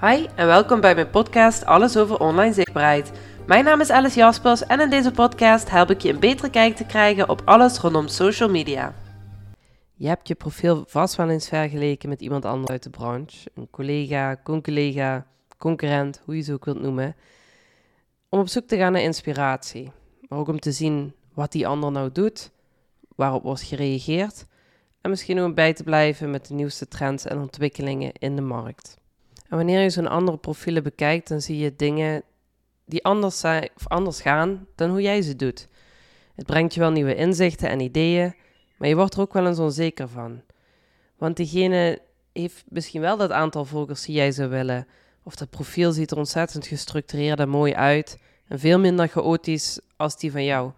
Hi en welkom bij mijn podcast Alles over online zichtbaarheid. Mijn naam is Alice Jaspers en in deze podcast help ik je een betere kijk te krijgen op alles rondom social media. Je hebt je profiel vast wel eens vergeleken met iemand anders uit de branche, een collega, conculega, concurrent, hoe je ze ook wilt noemen, om op zoek te gaan naar inspiratie, maar ook om te zien wat die ander nou doet, waarop wordt gereageerd en misschien ook bij te blijven met de nieuwste trends en ontwikkelingen in de markt. En wanneer je zo'n andere profielen bekijkt, dan zie je dingen die anders, zijn, of anders gaan dan hoe jij ze doet. Het brengt je wel nieuwe inzichten en ideeën, maar je wordt er ook wel eens onzeker van. Want diegene heeft misschien wel dat aantal volgers die jij zou willen, of dat profiel ziet er ontzettend gestructureerd en mooi uit, en veel minder chaotisch als die van jou.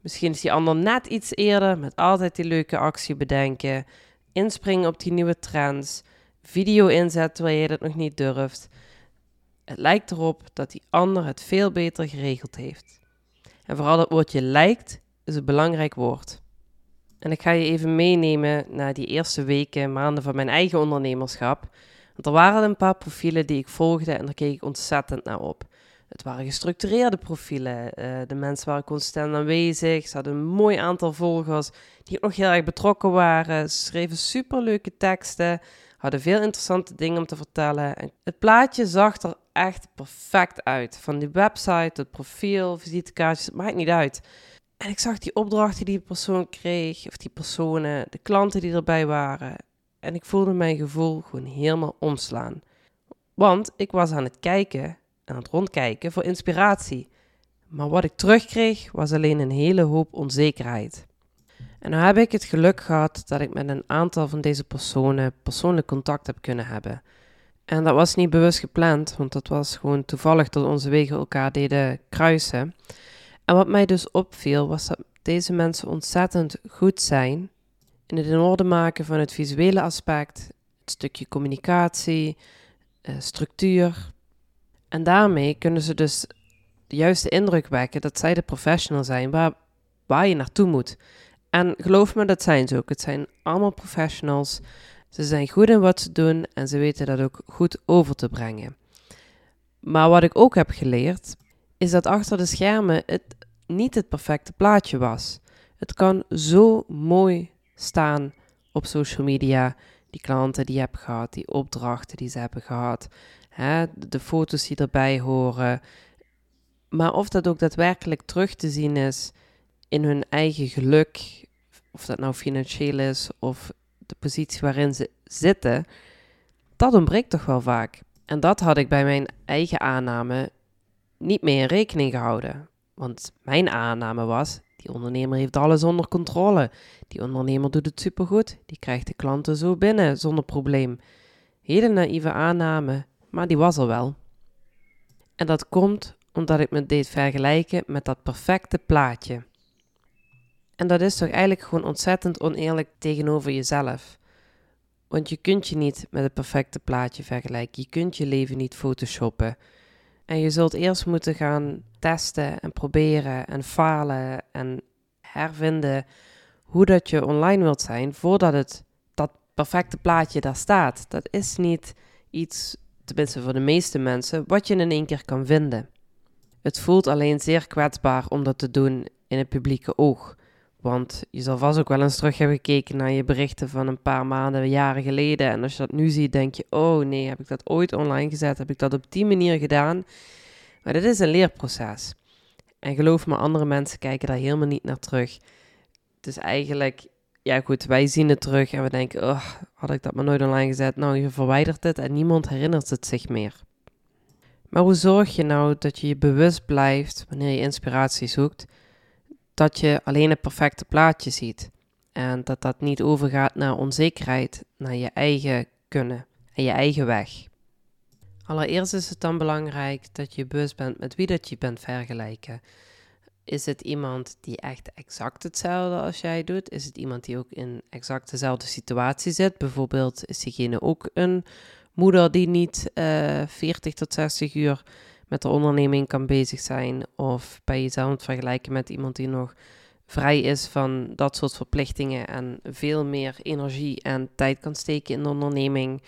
Misschien is die ander net iets eerder met altijd die leuke actie bedenken, inspringen op die nieuwe trends, video inzetten terwijl je dat nog niet durft. Het lijkt erop dat die ander het veel beter geregeld heeft. En vooral het woordje lijkt is een belangrijk woord. En ik ga je even meenemen naar die eerste weken, maanden van mijn eigen ondernemerschap. Want er waren een paar profielen die ik volgde en daar keek ik ontzettend naar op. Het waren gestructureerde profielen. Uh, de mensen waren constant aanwezig. Ze hadden een mooi aantal volgers die ook nog heel erg betrokken waren. Ze schreven superleuke teksten hadden veel interessante dingen om te vertellen. En het plaatje zag er echt perfect uit. Van die website, het profiel, visitekaartjes, het maakt niet uit. En ik zag die opdrachten die die persoon kreeg, of die personen, de klanten die erbij waren. En ik voelde mijn gevoel gewoon helemaal omslaan. Want ik was aan het kijken en aan het rondkijken voor inspiratie. Maar wat ik terugkreeg was alleen een hele hoop onzekerheid. En nu heb ik het geluk gehad dat ik met een aantal van deze personen persoonlijk contact heb kunnen hebben. En dat was niet bewust gepland, want dat was gewoon toevallig dat onze wegen elkaar deden kruisen. En wat mij dus opviel was dat deze mensen ontzettend goed zijn in het in orde maken van het visuele aspect, het stukje communicatie, eh, structuur. En daarmee kunnen ze dus de juiste indruk wekken dat zij de professional zijn waar, waar je naartoe moet. En geloof me, dat zijn ze ook. Het zijn allemaal professionals. Ze zijn goed in wat ze doen en ze weten dat ook goed over te brengen. Maar wat ik ook heb geleerd, is dat achter de schermen het niet het perfecte plaatje was. Het kan zo mooi staan op social media. Die klanten die je hebt gehad, die opdrachten die ze hebben gehad, hè, de foto's die erbij horen. Maar of dat ook daadwerkelijk terug te zien is in hun eigen geluk, of dat nou financieel is of de positie waarin ze zitten, dat ontbreekt toch wel vaak. En dat had ik bij mijn eigen aanname niet meer in rekening gehouden. Want mijn aanname was, die ondernemer heeft alles onder controle. Die ondernemer doet het supergoed. Die krijgt de klanten zo binnen zonder probleem. Hele naïeve aanname, maar die was er wel. En dat komt omdat ik me deed vergelijken met dat perfecte plaatje. En dat is toch eigenlijk gewoon ontzettend oneerlijk tegenover jezelf. Want je kunt je niet met het perfecte plaatje vergelijken. Je kunt je leven niet photoshoppen. En je zult eerst moeten gaan testen en proberen en falen en hervinden hoe dat je online wilt zijn voordat het dat perfecte plaatje daar staat. Dat is niet iets, tenminste voor de meeste mensen, wat je in één keer kan vinden. Het voelt alleen zeer kwetsbaar om dat te doen in het publieke oog. Want je zal vast ook wel eens terug hebben gekeken naar je berichten van een paar maanden, jaren geleden. En als je dat nu ziet, denk je: oh nee, heb ik dat ooit online gezet? Heb ik dat op die manier gedaan? Maar dit is een leerproces. En geloof me, andere mensen kijken daar helemaal niet naar terug. Het is eigenlijk, ja goed, wij zien het terug en we denken: oh, had ik dat maar nooit online gezet? Nou, je verwijdert het en niemand herinnert het zich meer. Maar hoe zorg je nou dat je je bewust blijft wanneer je inspiratie zoekt? Dat je alleen het perfecte plaatje ziet. En dat dat niet overgaat naar onzekerheid, naar je eigen kunnen en je eigen weg. Allereerst is het dan belangrijk dat je bewust bent met wie dat je bent vergelijken. Is het iemand die echt exact hetzelfde als jij doet? Is het iemand die ook in exact dezelfde situatie zit? Bijvoorbeeld is diegene ook een moeder die niet uh, eh, 40 tot 60 uur met de onderneming kan bezig zijn. Of bij jezelf het vergelijken met iemand die nog vrij is van dat soort verplichtingen en veel meer energie en tijd kan steken in de onderneming.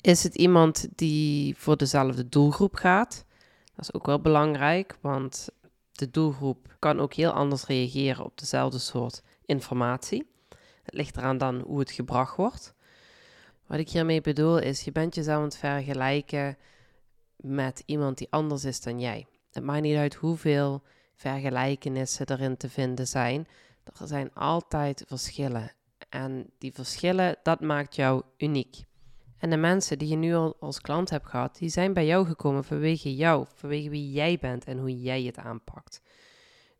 Is het iemand die voor dezelfde doelgroep gaat? Dat is ook wel belangrijk, want de doelgroep kan ook heel anders reageren op dezelfde soort informatie. Het ligt eraan dan hoe het gebracht wordt. Wat ik hiermee bedoel is, je bent jezelf aan het vergelijken met iemand die anders is dan jij. Het maakt niet uit hoeveel vergelijkenissen erin te vinden zijn. Er zijn altijd verschillen. En die verschillen, dat maakt jou uniek. En de mensen die je nu al als klant hebt gehad, die zijn bij jou gekomen vanwege jou, vanwege wie jij bent en hoe jij het aanpakt.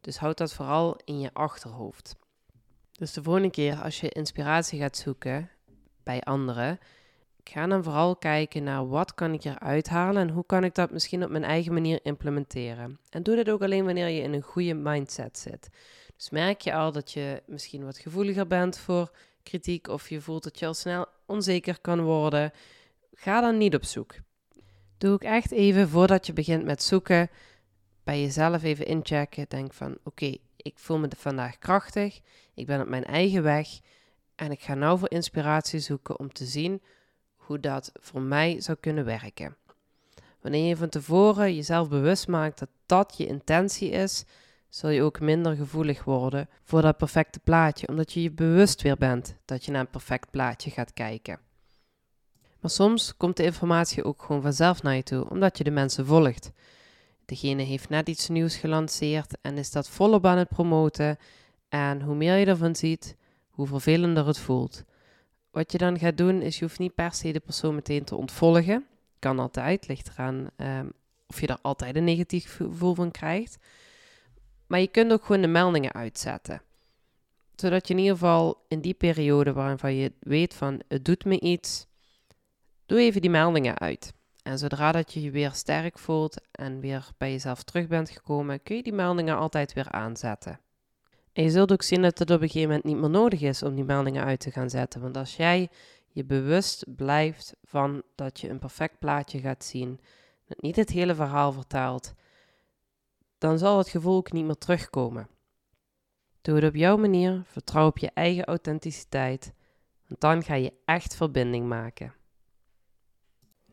Dus houd dat vooral in je achterhoofd. Dus de volgende keer als je inspiratie gaat zoeken bij anderen, ga dan vooral kijken naar wat kan ik eruit halen en hoe kan ik dat misschien op mijn eigen manier implementeren. En doe dit ook alleen wanneer je in een goede mindset zit. Dus merk je al dat je misschien wat gevoeliger bent voor kritiek of je voelt dat je al snel onzeker kan worden, ga dan niet op zoek. Doe ook echt even voordat je begint met zoeken, bij jezelf even inchecken. Denk van oké, ik voel me vandaag krachtig, ik ben op mijn eigen weg en ik ga nou voor inspiratie zoeken om te zien hoe dat voor mij zou kunnen werken. Wanneer je van tevoren jezelf bewust maakt dat dat je intentie is, zul je ook minder gevoelig worden voor dat perfecte plaatje, omdat je je bewust weer bent dat je naar een perfect plaatje gaat kijken. Maar soms komt de informatie ook gewoon vanzelf naar je toe, omdat je de mensen volgt. Degene heeft net iets nieuws gelanceerd en is dat volop aan het promoten. En hoe meer je ervan ziet, hoe vervelender het voelt. Wat je dan gaat doen, is je hoeft niet per se de persoon meteen te ontvolgen. Kan altijd, ligt eraan um, of je er altijd een negatief gevoel van krijgt. Maar je kunt ook gewoon de meldingen uitzetten. Zodat je in ieder geval in die periode waarvan je weet van het doet me iets, doe even die meldingen uit. En zodra dat je je weer sterk voelt en weer bij jezelf terug bent gekomen, kun je die meldingen altijd weer aanzetten. En je zult ook zien dat het op een gegeven moment niet meer nodig is om die meldingen uit te gaan zetten. Want als jij je bewust blijft van dat je een perfect plaatje gaat zien, dat niet het hele verhaal vertelt, dan zal het gevoel ook niet meer terugkomen. Doe het op jouw manier, vertrouw op je eigen authenticiteit, want dan ga je echt verbinding maken.